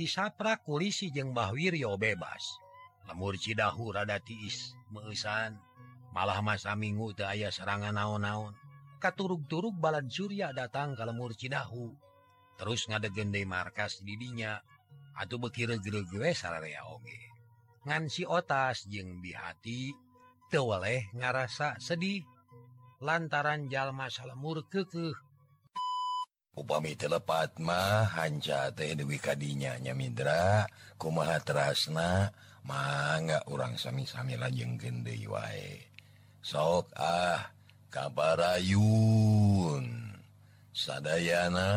disapra kulisi jeung Bahwiryo bebas. Lemur Cidahu rada tiis meesan malah masa minggu teu aya serangan naon-naon. Katurug-turug balad Surya datang ke lemur Cidahu. Terus ngadegende markas didinya. Atau bekir-gere sararea oge. Ngansi otas jeung bihati tewaleh ngarasa sedih. Lantaran jalma salemur kekeh upami telepatma hanca teh Dewi kadinya Mindra kumaha terasna mangga urang sami-sami lajeng gende wae. Sok ah kabarayun sadayana.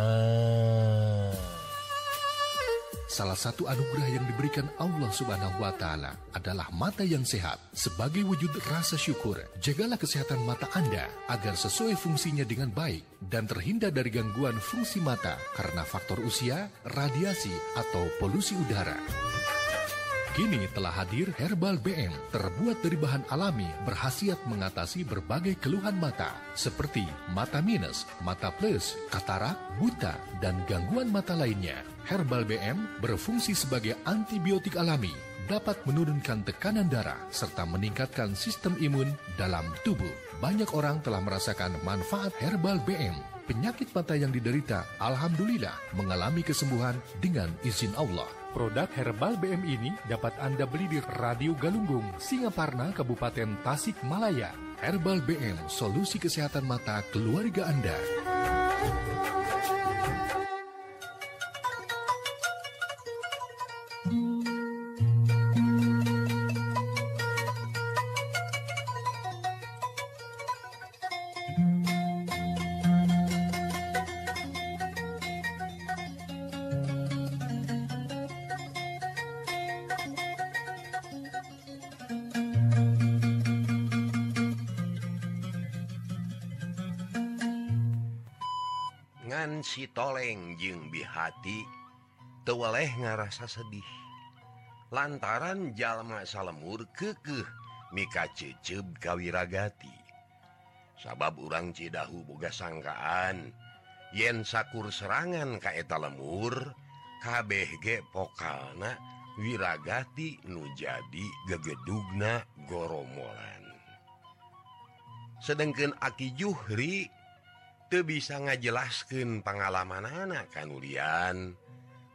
Salah satu anugerah yang diberikan Allah Subhanahu wa taala adalah mata yang sehat. Sebagai wujud rasa syukur, jagalah kesehatan mata Anda agar sesuai fungsinya dengan baik dan terhindar dari gangguan fungsi mata karena faktor usia, radiasi, atau polusi udara. Kini telah hadir Herbal BM, terbuat dari bahan alami, berhasiat mengatasi berbagai keluhan mata, seperti mata minus, mata plus, katarak, buta, dan gangguan mata lainnya. Herbal BM berfungsi sebagai antibiotik alami, dapat menurunkan tekanan darah, serta meningkatkan sistem imun dalam tubuh. Banyak orang telah merasakan manfaat Herbal BM. Penyakit mata yang diderita, Alhamdulillah, mengalami kesembuhan dengan izin Allah. Produk Herbal BM ini dapat Anda beli di Radio Galunggung, Singaparna, Kabupaten Tasik Malaya. Herbal BM, solusi kesehatan mata keluarga Anda. ditoleng jeung bihati tewaleh ngarasa sedih. Lantaran jalma salemur kekeh mika cecep kawiragati. Sabab urang Cidahu boga sangkaan yen sakur serangan kaeta lemur KBG pokalna wiragati nu jadi gegedugna goromolan. Sedangkan Aki Juhri tuh bisa ngajelaskan pengalaman anak kan Ulian.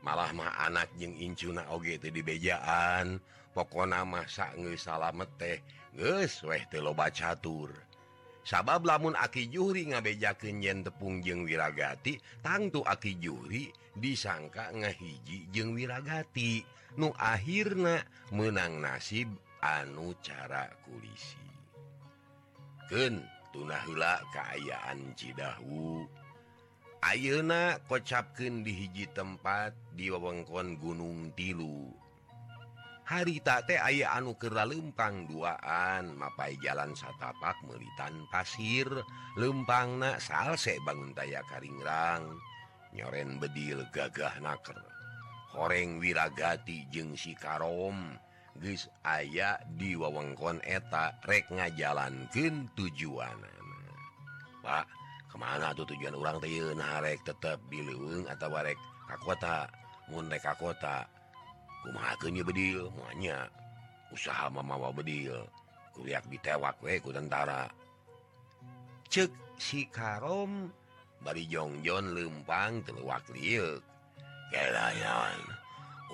Malah mah anak jeung Incuna Oge itu dibejaan pokok nama saknge salamet teh guys weh teloba catur. Sabab lamun aki juri ngabejaken yen tepung jeung wiragati tangtu aki juri disangka ngehiji jeung wiragati. Nu akhirnya menang nasib anu cara kulisi. Ken tunahlah keayaan Cidahu. Ayeuna kocapken di hiji tempat di wewengkon Gunung tilu. Hari tate aya anu kera lempang duaan mapai jalan satapak melitan pasir. Lempang na salse bangun taya karingrang. Nyoren bedil gagah naker. Horeng wiragati jeung si karom guys aya di wewengkon eta rek ngajalankan tujuan. Pak kemana tuh tujuan orang narek tetap diung atau warek kakota mundek kakota. Kumahakannya bedil? Muanya usaha mamawa bedil. Kuliah ditewak weku tentara. Cek si karom bari jongjon lempang teluwak liuk kelayan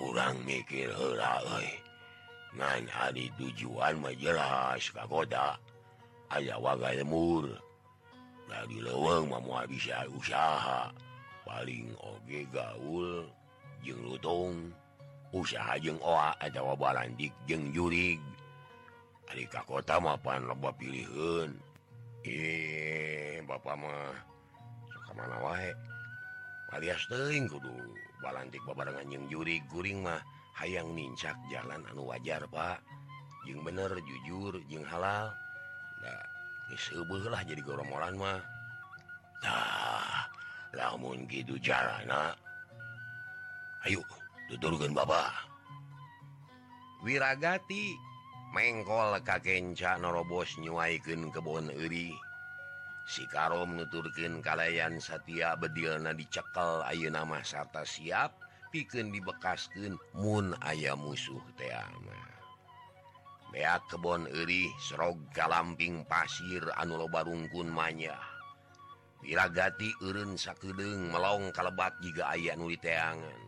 orang mikir hela euy. Nang hari tujuan majelas kagoda aya waga lemur dari leweng mau bisa usaha paling oge gaul jeng lutung usaha jeng oa atau balandik jeng jurig. Hari kakota mapan loba pilihan eh bapak mah kemana wae? Alias teuing kudu. balantik babarengan yang juri guring mah hayang mincak jalan anu wajar Pak. Jing bener jujur Jing halal. Disebutlah jadi goromolan mahtah lamun gitu jalan Ayo tuturkan Bapak. Wiragati mengkol kakenca norobos nyaiken kebon Eri Sikaro menuturkan kalayan Satya bedilna dicekel ayu nama sarta siap piken dibekasken Moon ayam musuh teama beak kebon Eri serrog kalamping pasir Anulo Barungkun manya. Diragati Urun sakudeng melong kalebat juga ayah nuli teangan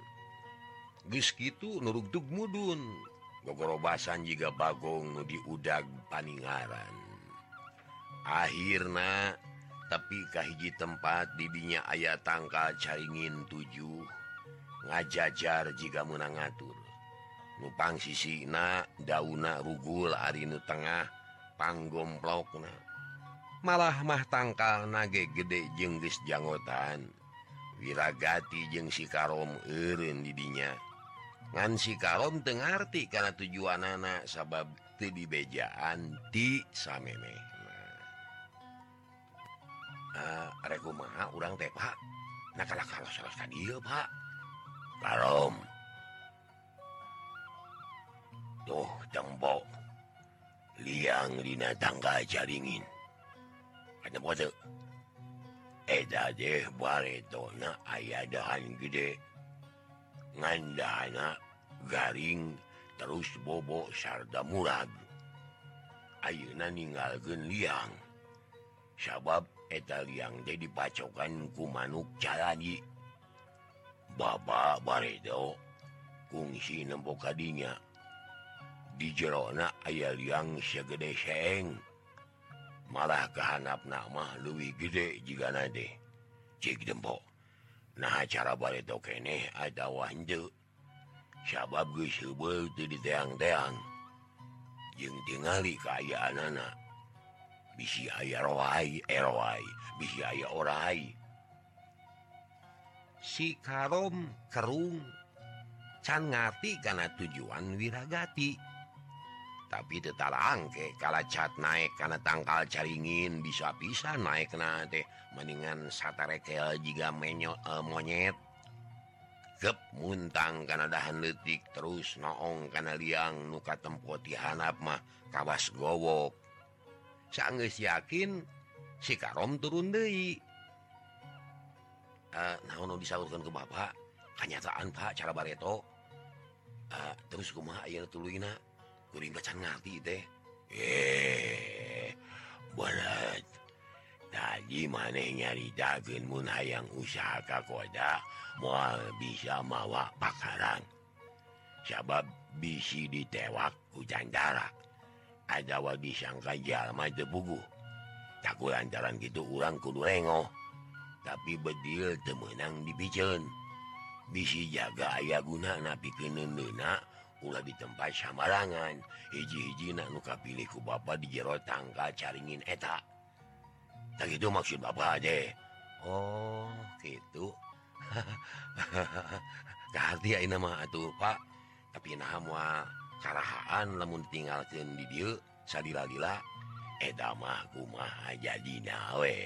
Guskitu nurugdug mudun gogorobasan juga Bagong nu Udag Paningaran. Akhirnya tapikah hiji tempat didinya ayah tangka caringin 7 ngajajar jika menang ngatur. Nupang sisina dauna rugul Arinu Tengah panggomplokna malah mah tangka nage gede jenggis janggotan wirragati jeng sikarom Erun didinya. Ngan sikarom Tengerti karena tujuan anak sabab keibejaan di sameme. Eh, reguma urang teh Pak. Nah kalau kalau salah tadi Pak. Barom tuh tembok liang dina tangga jaringin. Ada bote. Eta deh baretona ayah dahan gede. Ngandana garing terus bobok sarda murad Ayeuna ninggalkeun liang. sabab etaliang jadi dipacokan ku manuk calji Bapak Bardo fungsi nempok tadinya di Jerona aya liang segede seng. Malah kehanap nama luwih gede jika nade. Cik dempok nah cara Bardo kene ada wanje. Sabab di teang-teang jeng tinggali keayaan anak. bisi aya roai eroai bisi aya orai si karom kerung can ngati karena tujuan wiragati. Tapi tetala angke kala cat naik karena tangkal caringin bisa bisa naik na teh. Mendingan satarekel jika menyo uh, monyet. Gep muntang karena dahan detik terus noong karena liang nuka tempo dihanap mah kawas gowok. sanggeus yakin si karom turun De uh, ah, nah disalurkan ke Bapak kenyataan Pak cara bareto. Uh, terus rumah tuluina kuring bacan ngati teh. Eh berat tadi mana nyari dagen mun hayang usaha Kakoda mau bisa mawa pakaran. Sabab bisi ditewak hujan darah Jawa disangkajallma bugu takut lantaran gitu orang kudu rengo tapi bedil temenang dipicen. Bisi jaga aya guna napi kenenak Ulah di tempat samarangan. Hiji-hiji nuka pilihku Bapak di jero tangga caringin etak tak itu maksud Bapak aja. Oh gitu. Haha nama atuh Pak. Tapi nama karahaan lamun tinggalkan video sadila-lila edamah rumah mun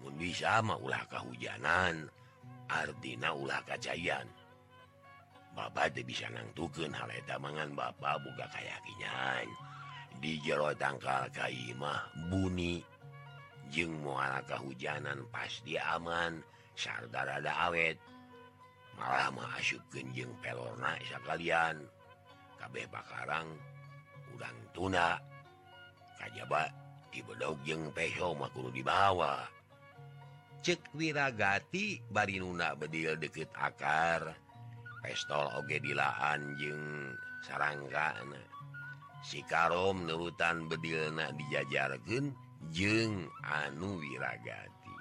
mundi sama ulah kehujanan Ardina ulah kacayan. Bapak bisa nangtukeun hal mangan Bapak buka kayakinan di jero tangkal Kaimah buni jeung moal kehujanan pasti aman sardarada awet. Malah mah asupkeun jeung pelorna sakalian. kabeh Bakarang udang tuna. Kajba dibedog jeung peho makuru dibawa. Cek wirragati nuna bedil deket akar. Pestol oge dilaan jeung sarangga si karom menurutan bedilna dijajarkan jeung anu wirragati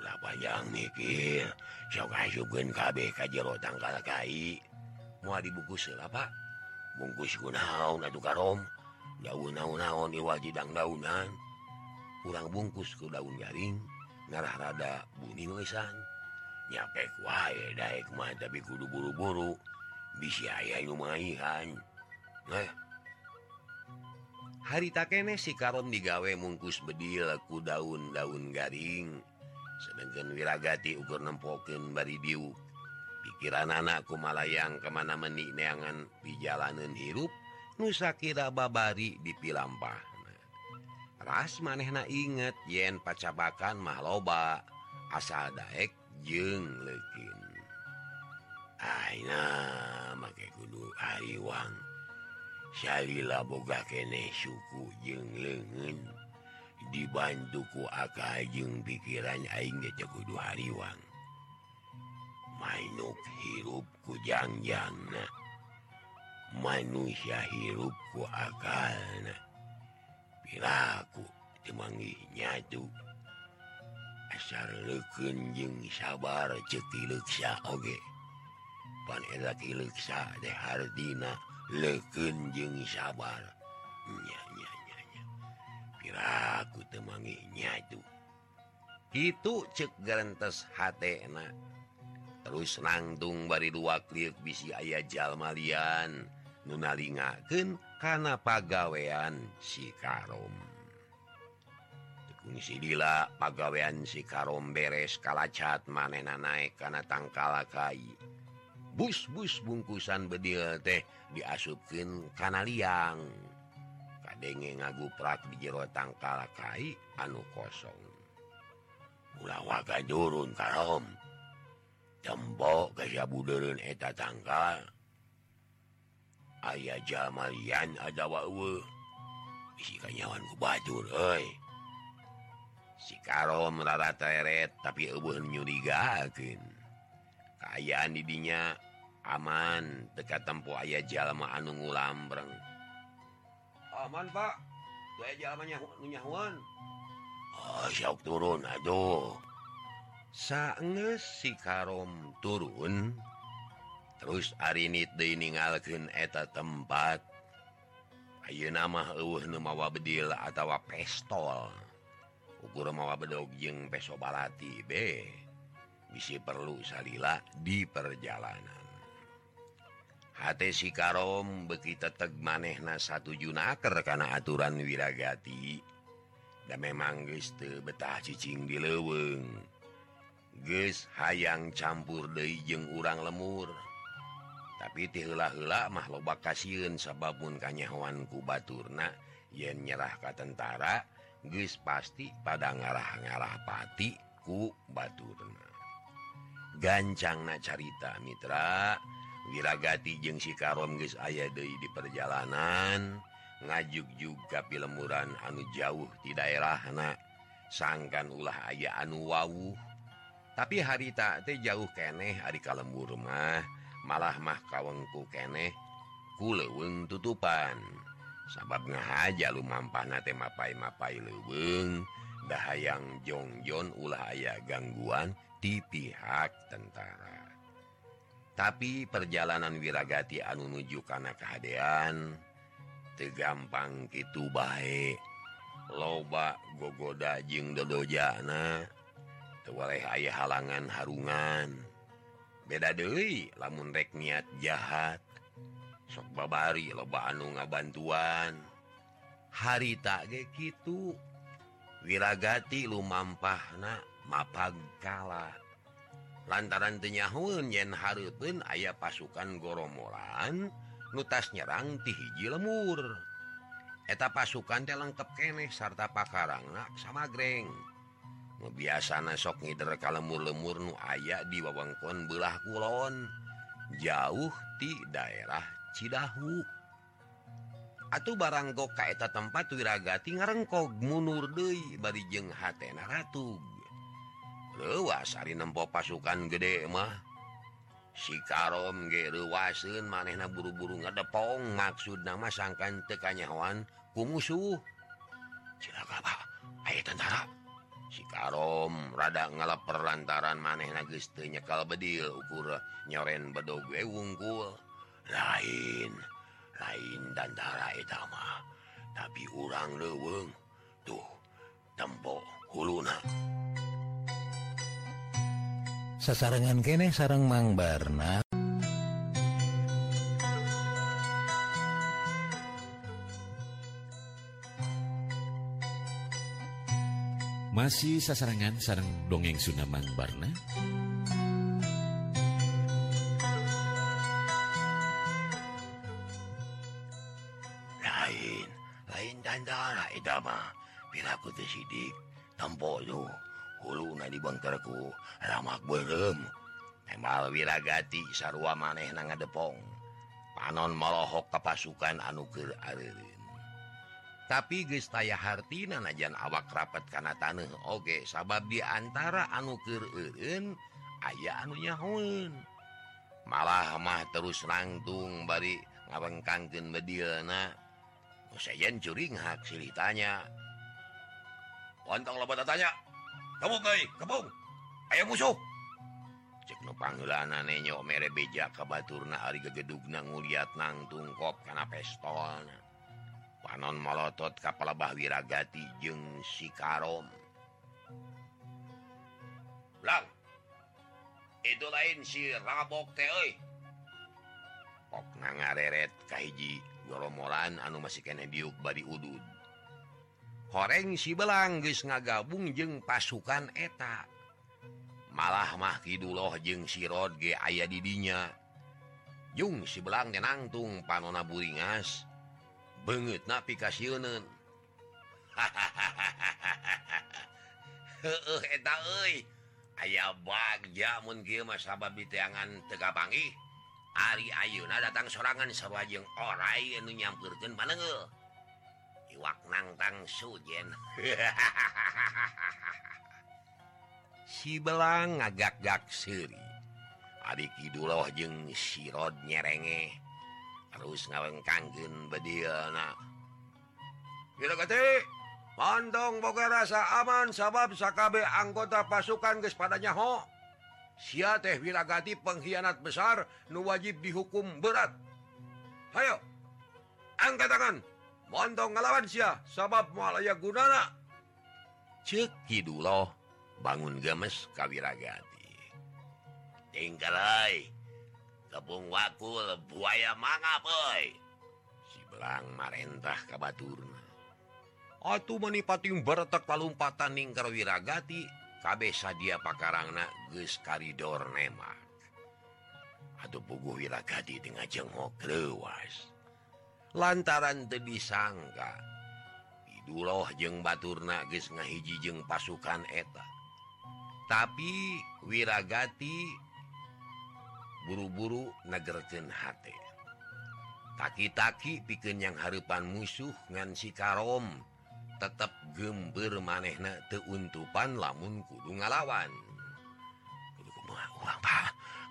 ulah panjang mikir soka KB kajjero tanggal Kai. mua dibukus eh, Pak bungkus gunaon atau karom daun-naon-naon iwajidang daunan kurang bungkus ke daun garing. Ngarah rada bunyi wesan nyapek wae daek mah tapi kudu buru-buru. Bisa aya lumayan eh. Hari takene si karom digawe mungkus bedil ku daun-daun garing. Sedangkan wiragati ukur nempoken bari diuk pikiran anakku Malayang kemana menikneangan dijalanan hirup Nusakira babari dipilampah ras manehna inget yen pacabakan mahloba asal Daek jeng lekin Aina make kudu Ariwang Syalila boga kene suku jeng lengen dibantuku akajeng pikiran aing aingnya cekudu Hariwang. mainuk hirup kujangjang manusia hirupku akal pilaku tuh asar lekenjeng sabar cetiluksa oge. Panlaksa Hardina lekenjeng sabarnyanyanya pilaku tuh itu cek garantes hatna terus nangtung bari dua klip bisi ayah Jalmalian nunalingaken karena pagawean si Karom. Tekung pagawean si Karom beres kalacat manena naik karena tangkalakai bus-bus bungkusan bedil teh diasupkan karena liang. Kadenge ngaguprak di jero tangkalakai anu kosong. Ulah waga jurun Karom. tembok keyabuun eta eh, tangga aya Jamalian ada ku Batur sikaro rada teret tapi eueuh nyurigakeun kaayaan di didinya aman dekat tempo ayah jalma anu ngulambreng aman Pak. Aya jalma nyahuan. Oh, turun aduh. sange si Karom turun terus Arinit diningalken eta tempat Ayo nama uh nemawa bedil atawa pestol. Ukur mawa bedog jeng peso balati be bisi perlu salila di perjalanan. Hate si Karom bekita teg manehna satu Junaker karena aturan wiragati dan memang geste betah cicing di leweng geus hayang campur Deijeng urang lemur. Tapi tilah-hela mah loba kasiun sababun kanyawanku Baturna. Yen nyerah ka tentara geus pasti pada ngarah-ngarah pati ku Baturna. Gancang na carita Mitra. Wiragati jeung si Karom geus aya deui di perjalanan. Ngajuk juga pilemuran anu jauh di daerah anak sangkan ulah aya anu wawuh tapi hari tak jauh keneh hari kalembur rumah malah mah kawengku keneh ku leweng tutupan. Sabab ngahaja lu mampana teh mapai mapai leweng dah hayang jongjon ulah aya gangguan di pihak tentara. Tapi perjalanan wiragati anu nuju karena kehaan tegampang itu baik loba gogoda jeung dodojana tewaleh aya halangan harungan. Beda Dewi lamun rek niat jahat sok babari loba anu ngabantuan. Hari ge gitu wiragati lumampahna mapag kala. Lantaran tenyahun yen Harpun aya pasukan goromolan nutas nyerang ti hiji lemur. Eta pasukan te lengkap keneh sarta pakarang sama greng. biasana sok ngider kalemur lemur nu aya di wewengkon belah kulon. Jauh di daerah Cidahu. Atuh barang go kaeta tempat wiragati ngarengkog munur deui bari jeung hatena ratug. Ratu lewasari nempo pasukan gede mah. Si Karom ge reuwaseun manehna buru-buru ngadepong maksud nama sangkan teu kanyahoan ku musuh silakan Pak? Aya tentara? sikarom rada ngalaper lantaran maneh teu kalau bedil ukur nyoren bedogue wunggul lain lain dandara etama tapi urang leweng tuh tempo huluna. Sasarangan kene sarang Mang Barna. masih sasarangan sarang dongeng Sunaman Barna? Lain lain dandana idama pira ku teh sidik tampo lu hulu na di bangkerku ramak beureum emal wiragati sarua maneh na ngadepong panon malohok kapasukan anu keur areureuy tapi gestaya hartina najan awak rapat karena tanah Oge sabab diantara aya ayaah anunyahun malah mah terus rangtung bari ngabengkangken bedilna Husein oh, curing hak ceritanya. Wantong lebat tanya kamu kai kebung Ayo musuh. Cek nu panggilan nenyo mere beja kabaturna ari gegedugna nguliat nang tungkop karena pestolna panon melotot kapal lebah jeng jeung sikarom Lang. itu lain si rabok na ngareret Kahiji goromolan anu masih kene biuk bari udud. Horeng si belang geus ngagabung jeung pasukan eta. Malah mah kiduloh jeung sirod ge aya didinya. Jung si belang denangtung panona Buringas. banget nafikasiunan ayaah bagjamun diteangan tega Bangi Ari Ayuna datang serangan jeung ora anu nyampurkan pan iwak nangtang sujen. Si belang ngagak-gak seri Ari Kidullah jeung sirod nyerenge. terus ngawengkangen pantong boga rasa aman sabab sakabe anggota pasukan kepadanya ho si teh wilagati pengkhianat besar nu wajib dihukum berat. Hayo angkat tangan. Montong ngalawan Syah sabab mualaya gunana. Cekidullah bangun gemes kawiragati. Tinggalai kebung wakul buaya manga Boy belang marentah ka baturna. Atuh menipati bertek palumpatan ning wiragati kabeh sadia pakarangna geus karidor nemak. Atuh pugu Wiragati tengah jengok lewas lantaran teu disangka Iduloh jeung Baturna geus ngahiji jeung pasukan eta. Tapi Wiragati buru-buru negerkeun hate. taki-taki piken yang harepan musuh ngan si karom tetap gember manehna teuntupan lamun kudu ngalawan.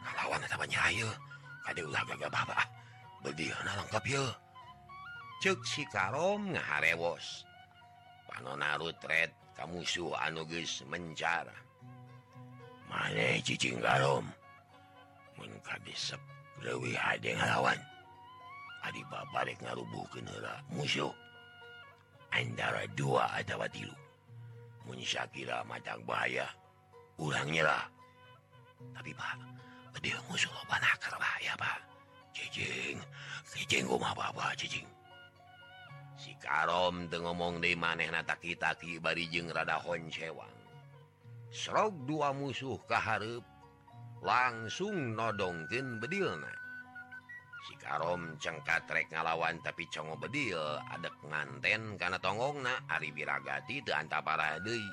Ngalawan si karom ngaharewos. Panonarutret kamu suh anuges mencara maneh cicing garom bisalawan balik ngarubuh musuh. Antara dua atau tilu. Mun kira matang bahaya. Urang nyerah. Tapi Pak musuh bahaya Pak. Cicing. Cicing apa cicing. Si Karom teu ngomong deui maneh taki-taki barijeng rada honcewang. Srog Serog dua musuh keharep langsung nodongkeun bedilna cengkat rek ngalawan tapi congo bedil adek nganten karena tonggong na Aribiragati teanta para deui.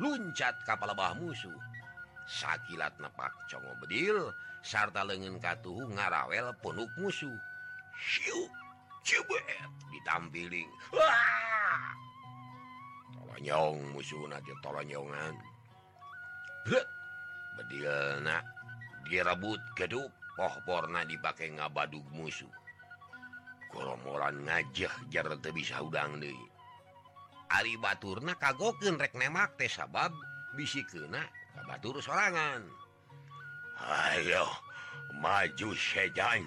Luncat kapal bah musuh. Sakilat nepak congo bedil sarta lengen katuh ngarawel punuk musuh. Ditampiling tolonyong musuh nanti tolonyongan. Bedil na direbut Keduk pohporna dipakai ngabadug musuh. Koromoran ngajah jar bisa udang De Ari Baturna kagoken rek nemak teh sabab bisi kena kabatur sorangan. Ayo maju sejan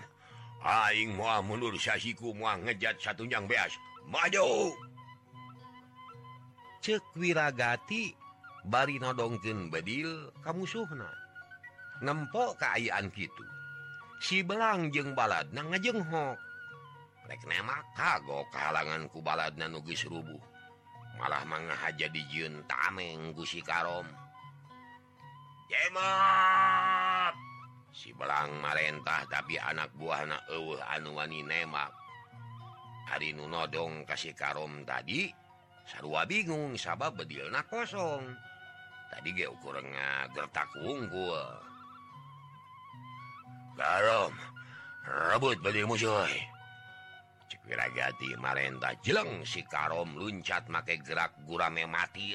Aing mua mundur sasiku mua ngejat satunjang beas. Maju! Cek wiragati Bari nodongken bedil kamu Suhna nempok keayaan gitu si belang jeng balad na ngajengho kago kalanganku balad na nugis rubuh. Malah menghaja di Jun tameng Gusi Karom. Jemat! si belang marentah tapi anak buah anak uh, anuwani nemak. Hari nunodong kasih Karom tadi sarua bingung sabab bedilna kosong. Tadi ge ukur gertak unggul. rebut beli musuh Cikiragati Marenta jeleng si Karom luncat make gerak gurame mati.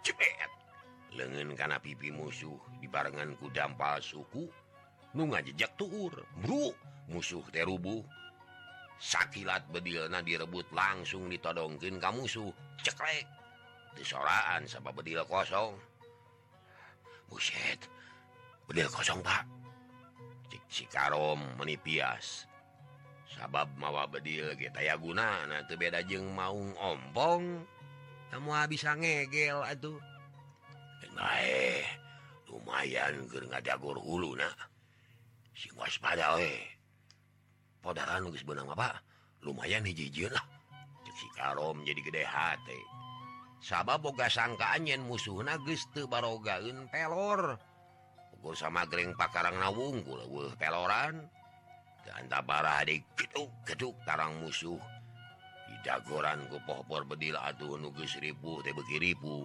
cepet lengan karena pipi musuh dibarengan ku dampal suku nu ngajejak tuur bro. Musuh terubuh sakilat bedilna direbut langsung ditodongkin kamu musuh. Ceklek! Disoraan sama bedil kosong. Buset! Bedil kosong pak. Cikarom menipias. Sabab mawa bedil getayaguna beda jeng maung ompong. Kamu bisa ngegel atuh. Lumayan jagur hulu waspada podaran nulis benang apa lumayan hiji lah. Cikarom jadi gede hati. Sabab boga sangkaan yen musuh geus teu barogaun pelor. unggul sama Greng Pakarang Nawunggul peloran. Bara keduk tarang musuh. Di dagoran kupohpor bedil atuh nugus ribu tebekiripu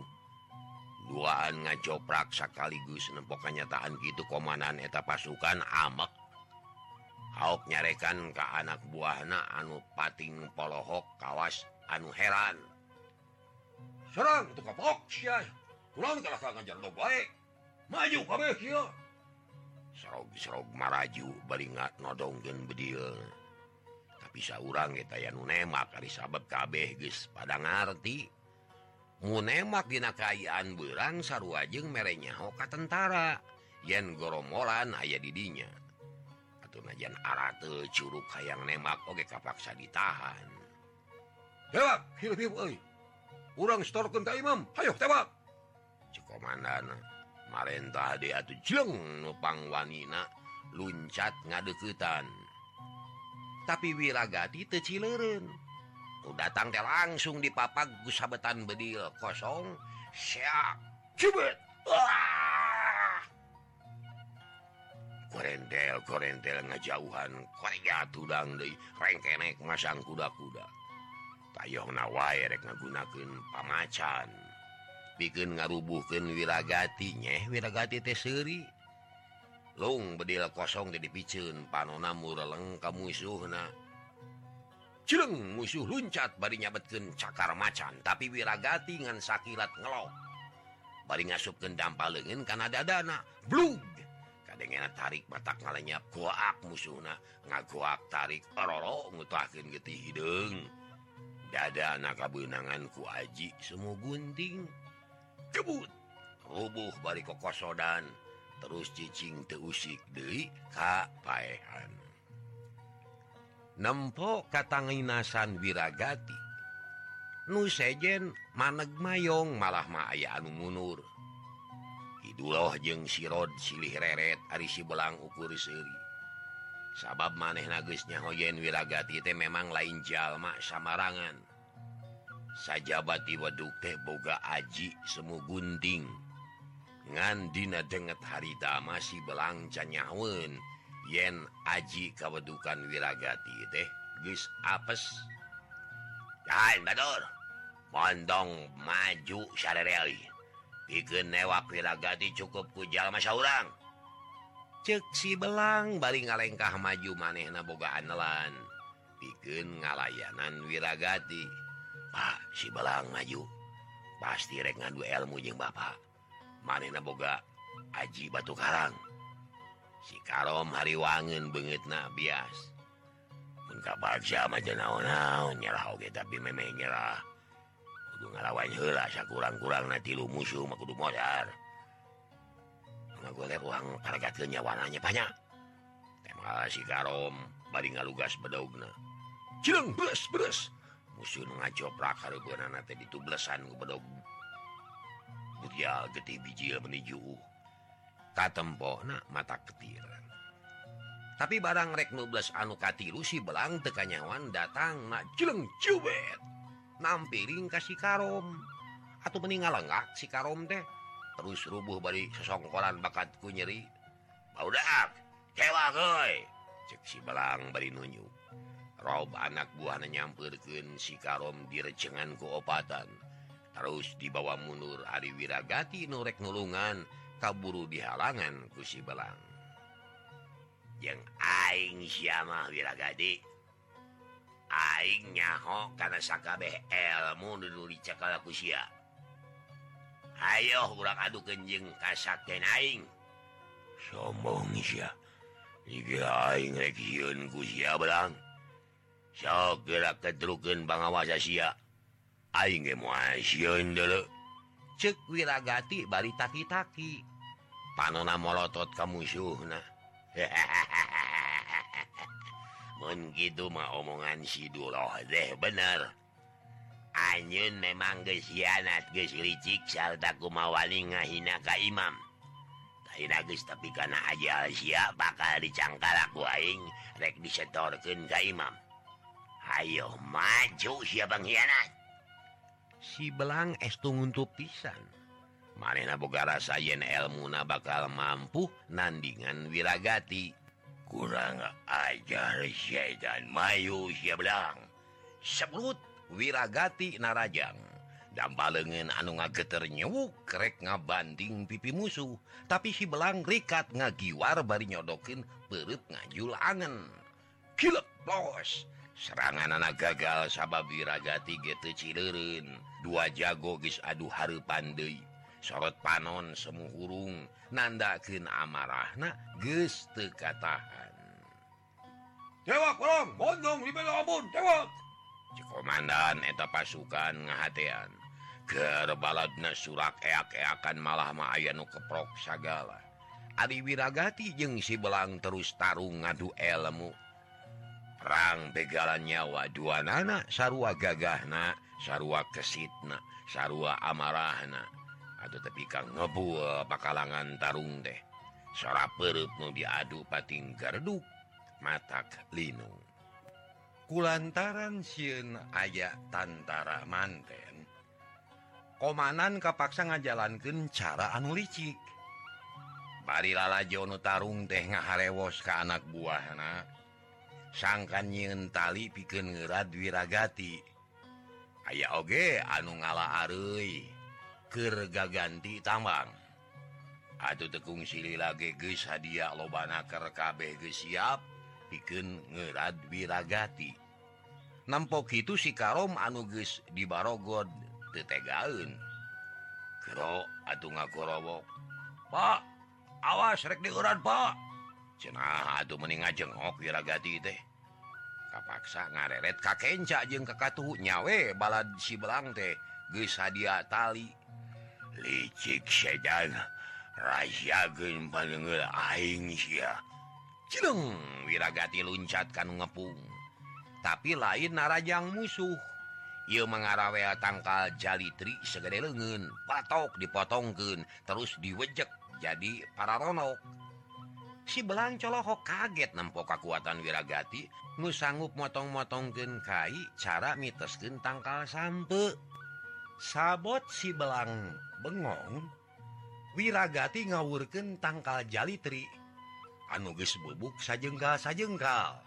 duaan ngacoprak sekaligus nempok kenyataan gitu komandan eta pasukan amek. Hauk nyarekan ke anak buahna anu pating polohok kawas anu heran. Serang tukapok siah kurang kalah ngajar lo baik maju maraju beringat nodonggen bedil. Tapi saurang nemak ari sabab kabeh guys pada ngerti munemak dina kayan berang mere merenya hoka tentara. Yen goromolan ayah didinya atau najan arate Curug hayang nemak Oke kapaksa ditahan. Tebak orang ka Imam ayo tebak. Cekomandan marentah dia tuh jeleng nupang wanina. Luncat ngadeketan. Tapi wirragati ku datang teh langsung di papa gusabetan bedil kosong. Siap cubet korentel korentel ngejauhan. Korea tudang deui rengkenek masang kuda-kuda. Tayong nawae rek ngagunakeun pamacan. bikin ngarubuhkan nyeh wiragati teh seri long bedil kosong jadi picun panona mureleng ka musuh celeng musuh luncat bari nyabetkan cakar macan. Tapi wiragati ngan sakilat ngelok. Bari ngasupkan dampal lengan kana dadana blug! Kadengena tarik matak ngalenyap kuak musuhna. Ngagoak tarik ororo ngutahkeun getih hidung. Dada kabeunangan ku aji semua gunting. cebut. Rubuh bari kokosodan terus cicing teusik Dewi kapahan nempok katanginasan wiragati nu sejen maneg mayong malah maaya anu munur. Kiduloh jeung sirod silih reret Ari si belang ukur seri sabab maneh nagisnya hoyen wiragati teh memang lain jalma samarangan. sajabati Waduk teh boga Aji semu gunting ngandina denget harita masih belangcanyaun yen Aji kawedukan wiragati teh geus apes. Pondong maju Syareli bikin newak wiragati cukup kujal saurang orang ceksi belang bari ngalengkah maju manehna boga anelan. Bikin ngalayanan wiragati. Pak si belang maju. Pasti rek ngadu elmu jeung Bapak. Manena boga Aji Batu Karang. Si Karom hariwangen banget na bias naon-naon nyerah oge tapi memang nyerah. Kudu ngalawan heula sakurang-kurang na tilu musuh mah kudu modar golek uang harga nyawananya banyak tema si Karom bari ngalugas bedogna Cileng beres beres. musuh ngacoprak ditublesan budial gede bijil menuju katempok mata ketiran tapi barang rek 12 anukati si belang tekanyawan datang na jeleng cubet nampiring kasih karom. Atau meninggal lenggak si karom teh. Terus rubuh bari sesongkolan bakatku nyeri. Udah goy cek si belang bari nunjuk. Rob anak buahana nyampirkan si Karom direcengan opatan terus dibawa mundur Ari Wiragati norek nulungan kaburu di halangan kusi belang. Yang aing siamah Wiragati. Aing nyaho karena sakabeh elmu dulu dicekal kusia. Ayo kurang adu kenjeng kasaken aing. Sombong sia. Iki aing rek hieun ku sia belang. sokira kerugen cek wiragati bari taki-taki. Panona molotot kamu Syna gitu mah omongan siduloh deh bener. Anyun memang gesianat geslicik saltaku mawali ngahina Ka Imam. Nagis tapi karena aja siap bakal dicangka aing rek disetorkan Ka Imam. Ayo maju pengkhianat si belang estunguntu pisan. Marina Bogara sayen elmuna bakal mampu nandingan wiragati. Kurang ajar dan Mayu silang sebut wiragati narajang dan balengen anu ngageter nyewuk krek ngabanding pipi musuh. Tapi si belang rikat ngagiwar bari nyodokin perut ngajul angen. Kilek bos. serangan anak gagal sababi ragati gitu Cirerun dua jago guys aduh Haru Pandai sorot panon semu hurung nandakin amarahna geus teu katahan. Dewak kolong bondong di bela abun dewak Komandan eta pasukan ngahatean. Kerbaladna surak eak-eakan malah ma aya nu keprok sagala. Adi Wiragati jeung si Belang terus tarung ngadu elmu perang begalan nyawa dua nana. Sarua gagahna sarua kesitna sarua amarahna atau tapi kang ngebu pakalangan tarung deh. Suara perut mau diadu pating garduk mata Linung. Kulantaran siun aya tantara manten komanan kapaksa ngajalankan cara anu licik. Barilala Jono Tarung teh ngaharewos ke anak buahna. sangkan nyiin tali piken ngerat wiragati. Ayaah oge anu ngala Arikerga ganti tambang. Aduh tekung sili lagi guys hadiah lobanaker kabeh siap piken ngerat wiragati. Nampok itu si karom anuges di barogod tetegaun Kero atuh ngakowok Pak awas rek diuran Pak. cenah aduh mening ngajengok wiragati teh. Kapaksa ngareret kakek jeng kakatuh nyawe balad si belang teh geus dia tali. Licik sedan rahasia panggel aing sia. Cileng wiragati luncat kan ngepung. Tapi lain narajang musuh. Ia mengarawea tangkal jalitri segede lengan, patok dipotongkan, terus diwejek jadi para ronok si belang coloho kaget nempo kekuatan wiragati nu sanggup motong-motong gen Kai cara mitesken tangkal sampe. Sabot si belang bengong wiragati ngawurken tangkal jalitri anuges bubuk sajengka sajengkal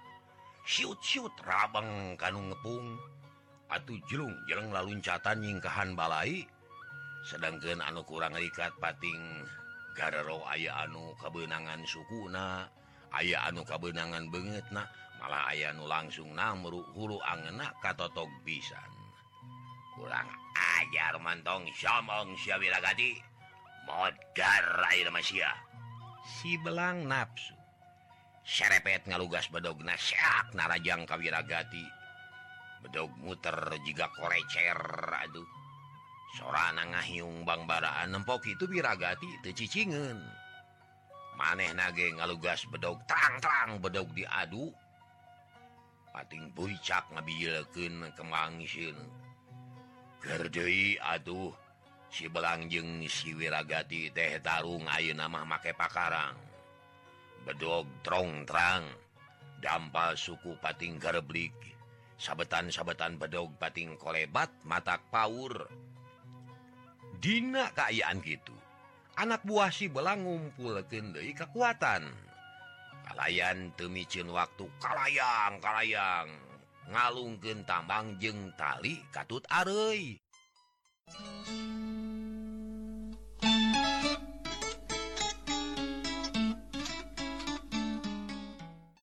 siut-siut rabang kanung ngepung. Atuh jelung jeleng laluncatan nyingkahan balai. Sedangkan anu kurang ikat pating garro aya anu kabenangan sukuna aya anu kabenangan banget nah malah aya anu langsung namru huru angenak katotog pisan. Kurang ajar mantong somong Syawiragati modar air Masia. Si belang nafsu serepet ngalugas bedog nasyak narajang kawiragati. Bedog muter jika korecer aduh. sorana ngahiung Bangbaraan nempok itu biragati tecicingan maneh nage ngalugas bedog terang-terang bedog diadu. Pating pucak ngabilken kemangsin Gerdei aduh si belangjeng siwiragati teh tarung Ayu nama make pakarang. Bedog trongtrang dampal suku pating garblik sabetan-sabetan bedog pating kolebat matak Paur Dina kaayaan gitu. Anak buah si belang ngumpul kendai kekuatan kalayan temicin waktu kalayang kalayang. Ngalungken tambang jeng tali katut Arei